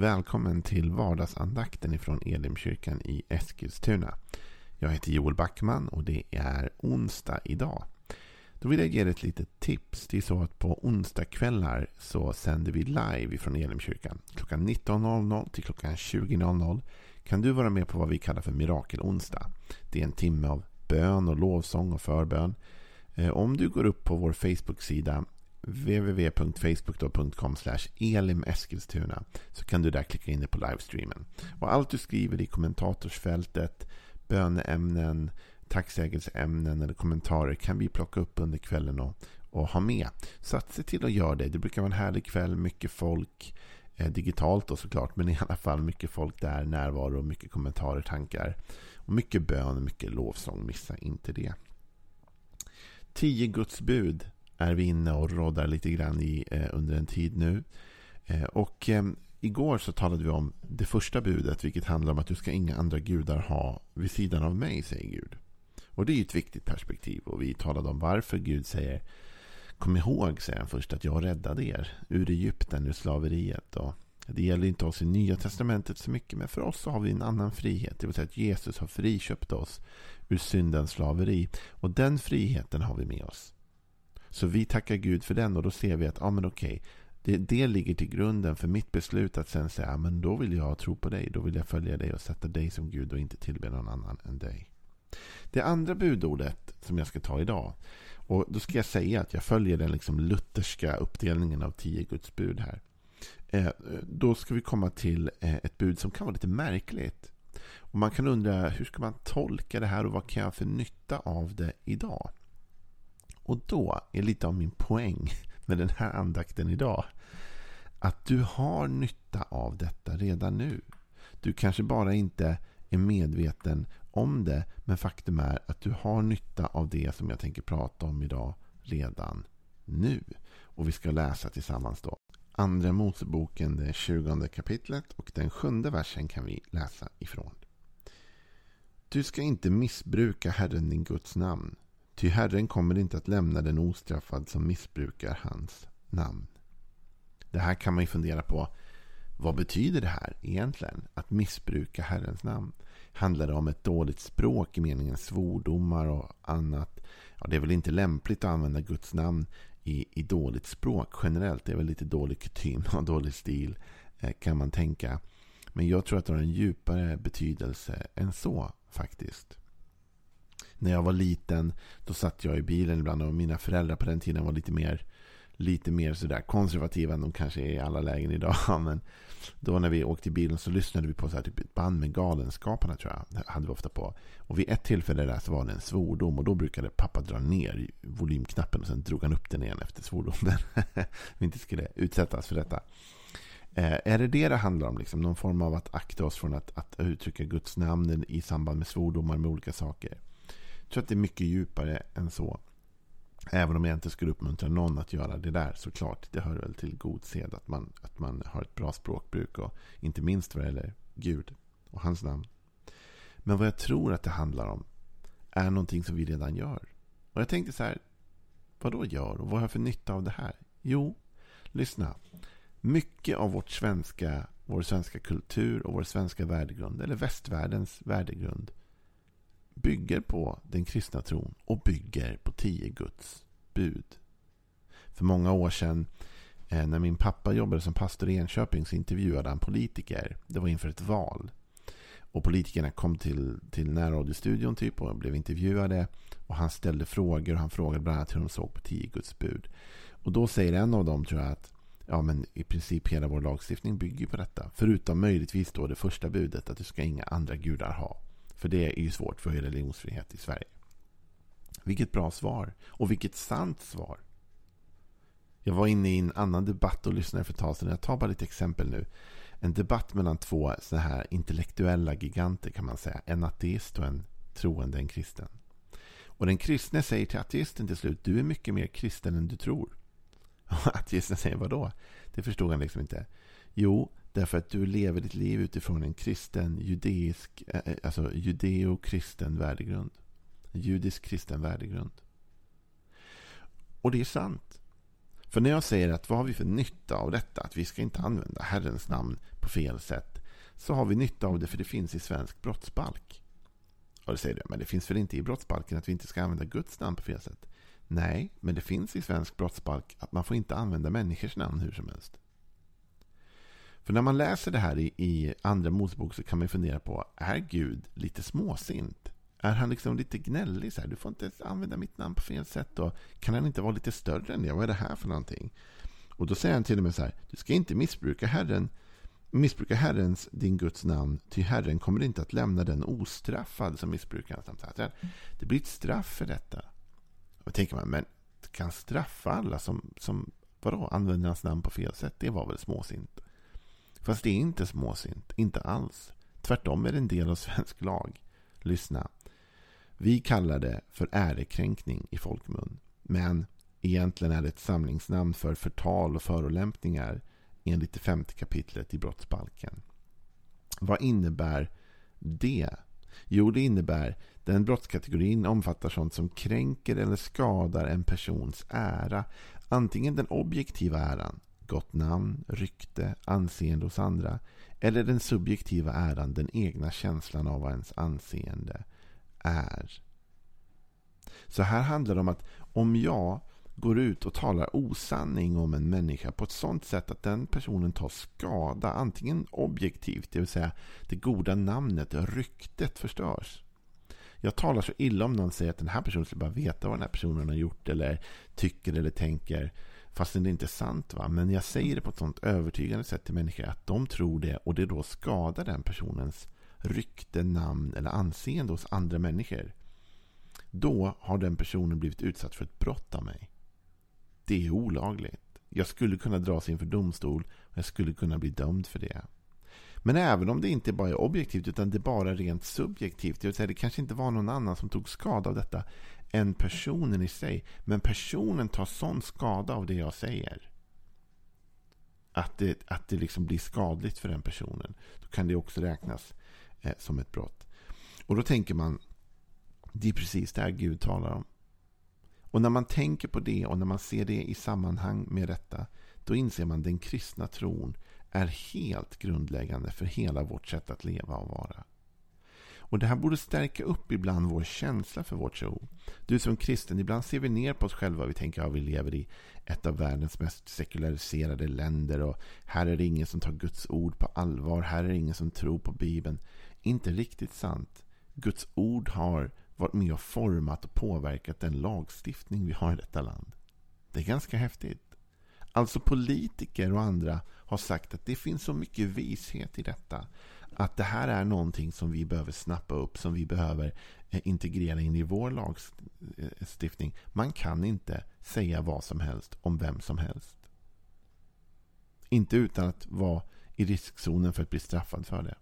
Välkommen till vardagsandakten ifrån Elimkyrkan i Eskilstuna. Jag heter Joel Backman och det är onsdag idag. Då vill jag ge dig ett litet tips. Det är så att på onsdagskvällar så sänder vi live ifrån Elimkyrkan. Klockan 19.00 till klockan 20.00 kan du vara med på vad vi kallar för mirakelonsdag. Det är en timme av bön och lovsång och förbön. Eh, om du går upp på vår Facebook-sida www.facebook.com elimeskilstuna så kan du där klicka in dig på livestreamen. Och allt du skriver i kommentatorsfältet, böneämnen, tacksägelseämnen eller kommentarer kan vi plocka upp under kvällen och, och ha med. Så att se till att göra det. Det brukar vara en härlig kväll, mycket folk. Eh, digitalt då såklart, men i alla fall mycket folk där, närvaro, mycket kommentarer, tankar. Och mycket bön mycket lovsång. Missa inte det. Tio Guds bud är vi inne och råddar lite grann i eh, under en tid nu. Eh, och eh, igår så talade vi om det första budet, vilket handlar om att du ska inga andra gudar ha vid sidan av mig, säger Gud. Och det är ju ett viktigt perspektiv. Och vi talade om varför Gud säger Kom ihåg, säger han först, att jag räddade er ur Egypten, ur slaveriet. Och det gäller inte oss i Nya Testamentet så mycket, men för oss så har vi en annan frihet. Det vill säga att Jesus har friköpt oss ur syndens slaveri. Och den friheten har vi med oss. Så vi tackar Gud för den och då ser vi att ah, men okej, det, det ligger till grunden för mitt beslut att sen säga ah, men då vill jag tro på dig. Då vill jag följa dig och sätta dig som Gud och inte tillbe någon annan än dig. Det andra budordet som jag ska ta idag. Och Då ska jag säga att jag följer den liksom lutherska uppdelningen av tio Guds bud här. Eh, då ska vi komma till eh, ett bud som kan vara lite märkligt. Och Man kan undra hur ska man tolka det här och vad kan jag för nytta av det idag? Och då är lite av min poäng med den här andakten idag. Att du har nytta av detta redan nu. Du kanske bara inte är medveten om det. Men faktum är att du har nytta av det som jag tänker prata om idag redan nu. Och vi ska läsa tillsammans då. Andra Moseboken, det 20 kapitlet och den sjunde versen kan vi läsa ifrån. Du ska inte missbruka Herren din Guds namn. Ty Herren kommer inte att lämna den ostraffad som missbrukar hans namn. Det här kan man ju fundera på. Vad betyder det här egentligen? Att missbruka Herrens namn. Handlar det om ett dåligt språk i meningen svordomar och annat? Ja, det är väl inte lämpligt att använda Guds namn i, i dåligt språk generellt. Det är väl lite dålig kutym och dålig stil eh, kan man tänka. Men jag tror att det har en djupare betydelse än så faktiskt. När jag var liten då satt jag i bilen ibland och mina föräldrar på den tiden var lite mer lite mer sådär konservativa än de kanske är i alla lägen idag. Men då när vi åkte i bilen så lyssnade vi på så här typ ett band med Galenskaparna tror jag. Det hade vi ofta på. Och vid ett tillfälle där så var det en svordom och då brukade pappa dra ner volymknappen och sen drog han upp den igen efter svordomen. vi inte skulle utsättas för detta. Eh, är det det det handlar om? Liksom? Någon form av att akta oss från att, att uttrycka Guds namn i samband med svordomar med olika saker. Jag tror att det är mycket djupare än så. Även om jag inte skulle uppmuntra någon att göra det där såklart. Det hör väl till god sed att man, att man har ett bra språkbruk. Och inte minst vad det gäller Gud och hans namn. Men vad jag tror att det handlar om är någonting som vi redan gör. Och jag tänkte så här. Vad då gör och vad har jag för nytta av det här? Jo, lyssna. Mycket av vårt svenska, vår svenska kultur och vår svenska värdegrund, eller västvärldens värdegrund, bygger på den kristna tron och bygger på tio Guds bud. För många år sedan eh, när min pappa jobbade som pastor i Enköping så intervjuade han politiker. Det var inför ett val. Och politikerna kom till, till närradiostudion typ och blev intervjuade. Och han ställde frågor och han frågade bland annat hur de såg på tio Guds bud. Och då säger en av dem tror jag att ja, men i princip hela vår lagstiftning bygger på detta. Förutom möjligtvis då det första budet att du ska inga andra gudar ha. För det är ju svårt för religionsfrihet i Sverige. Vilket bra svar. Och vilket sant svar. Jag var inne i en annan debatt och lyssnade för ett tag sedan. Jag tar bara lite exempel nu. En debatt mellan två så här intellektuella giganter kan man säga. En ateist och en troende, en kristen. Och den kristne säger till ateisten till slut. Du är mycket mer kristen än du tror. Och ateisten säger vadå? Det förstod han liksom inte. Jo, Därför att du lever ditt liv utifrån en kristen, judeisk, eh, eh, alltså judeo-kristen värdegrund. En judisk kristen värdegrund. Och det är sant. För när jag säger att vad har vi för nytta av detta? Att vi ska inte använda Herrens namn på fel sätt. Så har vi nytta av det för det finns i svensk brottsbalk. Och det säger du, men det finns väl inte i brottsbalken att vi inte ska använda Guds namn på fel sätt? Nej, men det finns i svensk brottsbalk att man får inte använda människors namn hur som helst. För när man läser det här i, i Andra Mosebok så kan man fundera på, är Gud lite småsint? Är han liksom lite gnällig? Så här, du får inte använda mitt namn på fel sätt. Och kan han inte vara lite större än det? Vad är det här för någonting? Och då säger han till och med så här, du ska inte missbruka Herren missbruka Herrens, din Guds namn, ty Herren kommer inte att lämna den ostraffad som missbrukar hans namn. Det blir ett straff för detta. Och tänker man, men kan straffa alla som, som vadå, använder hans namn på fel sätt? Det var väl småsint? Fast det är inte småsint, inte alls. Tvärtom är det en del av svensk lag. Lyssna. Vi kallar det för ärekränkning i folkmun. Men egentligen är det ett samlingsnamn för förtal och förolämpningar enligt det femte kapitlet i brottsbalken. Vad innebär det? Jo, det innebär den brottskategorin omfattar sånt som kränker eller skadar en persons ära. Antingen den objektiva äran, gott namn, rykte, anseende hos andra. Eller den subjektiva äran, den egna känslan av vad ens anseende är. Så här handlar det om att om jag går ut och talar osanning om en människa på ett sådant sätt att den personen tar skada, antingen objektivt, det vill säga det goda namnet, ryktet förstörs. Jag talar så illa om någon säger att den här personen skulle bara veta vad den här personen har gjort eller tycker eller tänker. Fastän det inte är sant. Va? Men jag säger det på ett sådant övertygande sätt till människor att de tror det och det då skadar den personens rykte, namn eller anseende hos andra människor. Då har den personen blivit utsatt för ett brott av mig. Det är olagligt. Jag skulle kunna dras inför domstol och jag skulle kunna bli dömd för det. Men även om det inte bara är objektivt utan det är bara rent subjektivt. Det vill säga det kanske inte var någon annan som tog skada av detta än personen i sig. Men personen tar sån skada av det jag säger. Att det, att det liksom blir skadligt för den personen. Då kan det också räknas eh, som ett brott. Och då tänker man, det är precis det här Gud talar om. Och när man tänker på det och när man ser det i sammanhang med detta, då inser man den kristna tron är helt grundläggande för hela vårt sätt att leva och vara. Och Det här borde stärka upp ibland vår känsla för vår tro. Du som kristen, ibland ser vi ner på oss själva. Vi tänker att vi lever i ett av världens mest sekulariserade länder och här är det ingen som tar Guds ord på allvar. Här är det ingen som tror på Bibeln. Inte riktigt sant. Guds ord har varit med och format och påverkat den lagstiftning vi har i detta land. Det är ganska häftigt. Alltså politiker och andra har sagt att det finns så mycket vishet i detta. Att det här är någonting som vi behöver snappa upp, som vi behöver eh, integrera in i vår lagstiftning. Man kan inte säga vad som helst om vem som helst. Inte utan att vara i riskzonen för att bli straffad för det.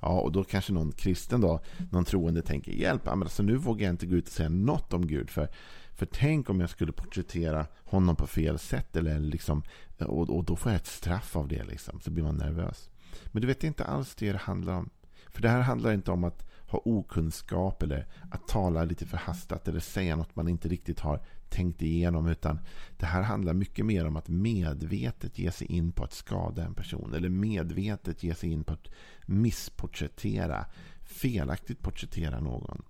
Ja, och då kanske någon kristen då, någon troende tänker hjälp, men alltså nu vågar jag inte gå ut och säga något om Gud. För, för tänk om jag skulle porträttera honom på fel sätt eller liksom, och, och då får jag ett straff av det. Liksom, så blir man nervös. Men du vet, inte alls det det handlar om. För det här handlar inte om att ha okunskap eller att tala lite förhastat eller säga något man inte riktigt har tänkt igenom. Utan det här handlar mycket mer om att medvetet ge sig in på att skada en person. Eller medvetet ge sig in på att missporträttera, felaktigt porträttera någon.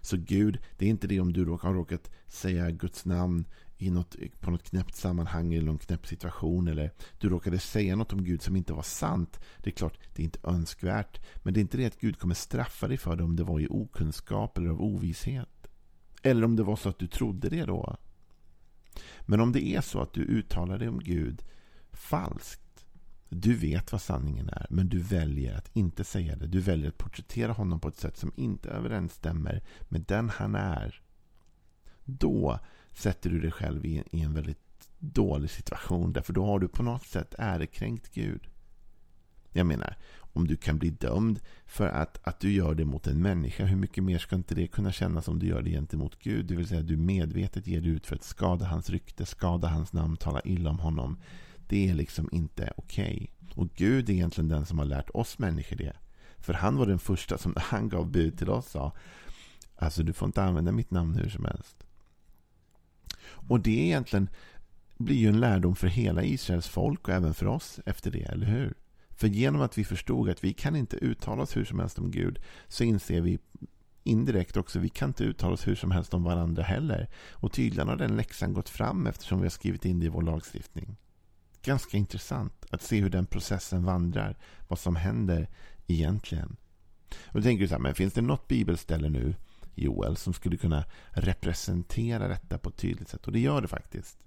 Så Gud, det är inte det om du har råkat säga Guds namn i något, på något knäppt sammanhang eller någon knäpp situation. Eller du råkade säga något om Gud som inte var sant. Det är klart, det är inte önskvärt. Men det är inte det att Gud kommer straffa dig för det om det var i okunskap eller av ovisshet. Eller om det var så att du trodde det då. Men om det är så att du uttalar dig om Gud falskt. Du vet vad sanningen är, men du väljer att inte säga det. Du väljer att porträttera honom på ett sätt som inte överensstämmer med den han är. Då sätter du dig själv i, en väldigt dålig situation. Därför då har du på något sätt ärekränkt Gud. Jag menar, om du kan bli dömd för att, att du gör det mot en människa, hur mycket mer ska inte det kunna kännas om du gör det gentemot Gud? Det vill säga, du medvetet ger dig ut för att skada hans rykte, skada hans namn, tala illa om honom. Det är liksom inte okej. Okay. Och Gud är egentligen den som har lärt oss människor det. För han var den första som han gav bud till oss sa Alltså du får inte använda mitt namn hur som helst. Och det egentligen blir ju en lärdom för hela Israels folk och även för oss efter det, eller hur? För genom att vi förstod att vi kan inte uttala oss hur som helst om Gud så inser vi indirekt också vi kan inte uttala oss hur som helst om varandra heller. Och tydligen har den läxan gått fram eftersom vi har skrivit in det i vår lagstiftning. Ganska intressant att se hur den processen vandrar. Vad som händer egentligen. Och då tänker du så här, men finns det något bibelställe nu Joel som skulle kunna representera detta på ett tydligt sätt? Och det gör det faktiskt.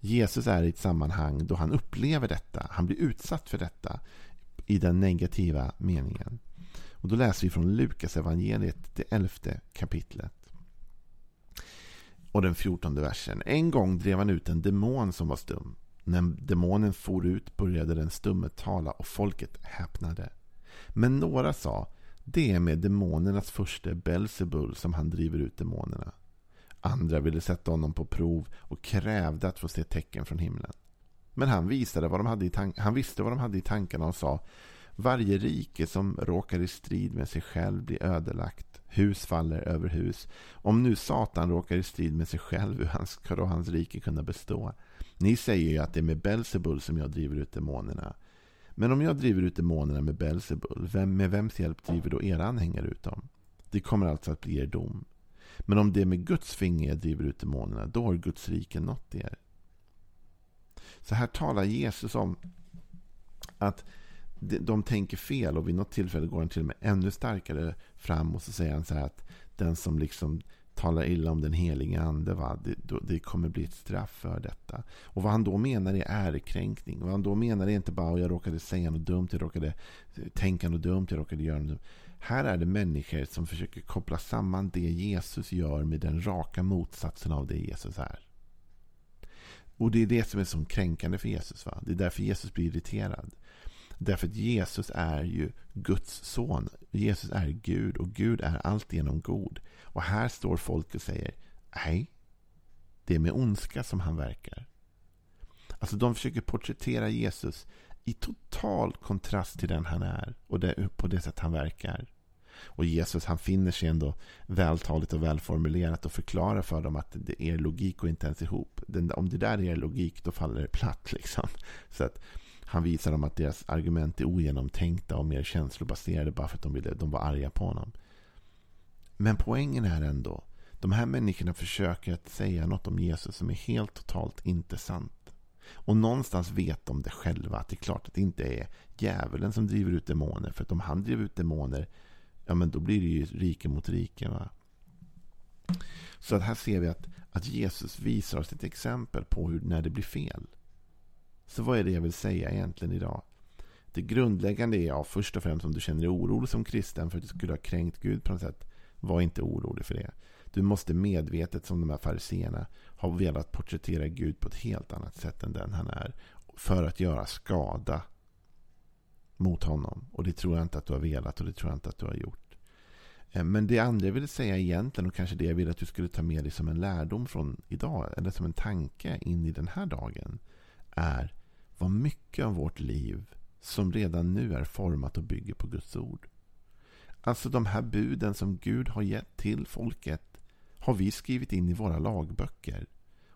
Jesus är i ett sammanhang då han upplever detta. Han blir utsatt för detta i den negativa meningen. Och Då läser vi från Lukas evangeliet det elfte kapitlet. Och den fjortonde versen. En gång drev han ut en demon som var stum. När demonen for ut började den stumme tala och folket häpnade. Men några sa, det är med demonernas första Belzebul som han driver ut demonerna. Andra ville sätta honom på prov och krävde att få se tecken från himlen. Men han, visade vad de hade i han visste vad de hade i tankarna och sa Varje rike som råkar i strid med sig själv blir ödelagt. Hus faller över hus. Om nu Satan råkar i strid med sig själv, hur ska då hans rike kunna bestå? Ni säger ju att det är med Belzebul som jag driver ut demonerna. Men om jag driver ut demonerna med Belzebul, vem, med vems hjälp driver då era anhängare ut dem? Det kommer alltså att bli er dom. Men om det är med Guds finger jag driver ut demonerna, då har Guds rike nått er. Så här talar Jesus om att de tänker fel och vid något tillfälle går han till och med ännu starkare fram och så säger han så här att den som liksom talar illa om den heliga ande, va? Det, det kommer bli ett straff för detta. Och vad han då menar är ärekränkning. Vad han då menar är inte bara att jag råkade säga något dumt, jag råkade eh, tänka något dumt, jag råkade göra något dumt. Här är det människor som försöker koppla samman det Jesus gör med den raka motsatsen av det Jesus är. Och det är det som är så kränkande för Jesus. Va? Det är därför Jesus blir irriterad. Därför att Jesus är ju Guds son. Jesus är Gud och Gud är alltigenom god. Och här står folk och säger nej, det är med ondska som han verkar. Alltså de försöker porträttera Jesus i total kontrast till den han är och det, på det sätt han verkar. Och Jesus han finner sig ändå vältaligt och välformulerat och förklarar för dem att det, er logik går inte ens ihop. Den, om det där är er logik, då faller det platt. Liksom. Så att han visar dem att deras argument är ogenomtänkta och mer känslobaserade bara för att de, ville, de var arga på honom. Men poängen är ändå, de här människorna försöker att säga något om Jesus som är helt totalt inte sant. Och någonstans vet de det själva, att det är klart att det inte är djävulen som driver ut demoner. För att om han driver ut demoner, ja men då blir det ju rike mot rike. Va? Så att här ser vi att, att Jesus visar oss ett exempel på hur, när det blir fel. Så vad är det jag vill säga egentligen idag? Det grundläggande är, ja, först och främst om du känner dig orolig som kristen för att du skulle ha kränkt Gud på något sätt. Var inte orolig för det. Du måste medvetet, som de här fariseerna, ha velat porträttera Gud på ett helt annat sätt än den han är. För att göra skada mot honom. Och det tror jag inte att du har velat och det tror jag inte att du har gjort. Eh, men det andra jag ville säga egentligen och kanske det jag vill att du skulle ta med dig som en lärdom från idag. Eller som en tanke in i den här dagen. Är vad mycket av vårt liv som redan nu är format och bygger på Guds ord. Alltså de här buden som Gud har gett till folket har vi skrivit in i våra lagböcker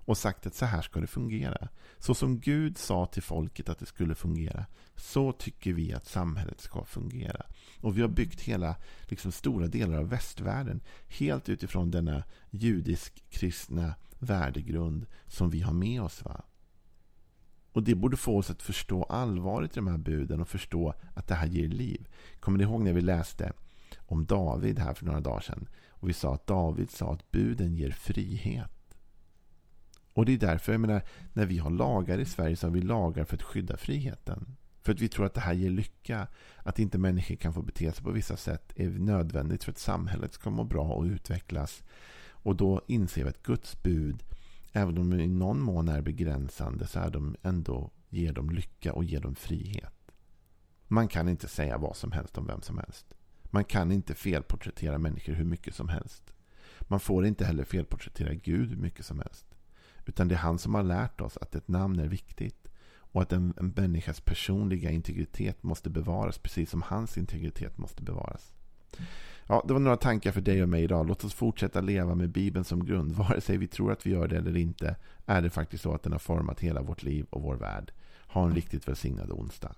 och sagt att så här ska det fungera. Så som Gud sa till folket att det skulle fungera, så tycker vi att samhället ska fungera. Och vi har byggt hela, liksom stora delar av västvärlden helt utifrån denna judisk-kristna värdegrund som vi har med oss. Va? Och det borde få oss att förstå allvaret i de här buden och förstå att det här ger liv. Kommer ni ihåg när vi läste om David här för några dagar sedan? Och vi sa att David sa att buden ger frihet. Och det är därför, jag menar, när vi har lagar i Sverige så har vi lagar för att skydda friheten. För att vi tror att det här ger lycka. Att inte människor kan få bete sig på vissa sätt är nödvändigt för att samhället ska må bra och utvecklas. Och då inser vi att Guds bud, även om de i någon mån är begränsande, så är de ändå, ger de lycka och ger dem frihet. Man kan inte säga vad som helst om vem som helst. Man kan inte felporträttera människor hur mycket som helst. Man får inte heller felporträttera Gud hur mycket som helst. Utan det är han som har lärt oss att ett namn är viktigt. Och att en, en människas personliga integritet måste bevaras precis som hans integritet måste bevaras. Ja, det var några tankar för dig och mig idag. Låt oss fortsätta leva med Bibeln som grund. Vare sig vi tror att vi gör det eller inte är det faktiskt så att den har format hela vårt liv och vår värld. Ha en riktigt välsignad onsdag.